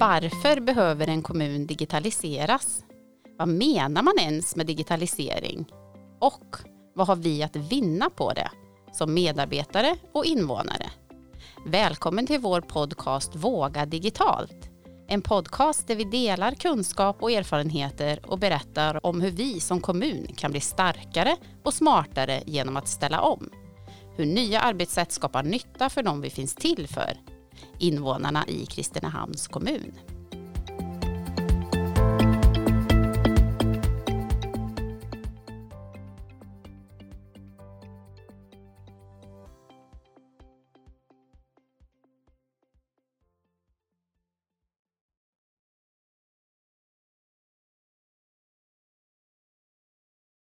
Varför behöver en kommun digitaliseras? Vad menar man ens med digitalisering? Och vad har vi att vinna på det som medarbetare och invånare? Välkommen till vår podcast Våga digitalt. En podcast där vi delar kunskap och erfarenheter och berättar om hur vi som kommun kan bli starkare och smartare genom att ställa om. Hur nya arbetssätt skapar nytta för de vi finns till för, invånarna i Kristinehamns kommun.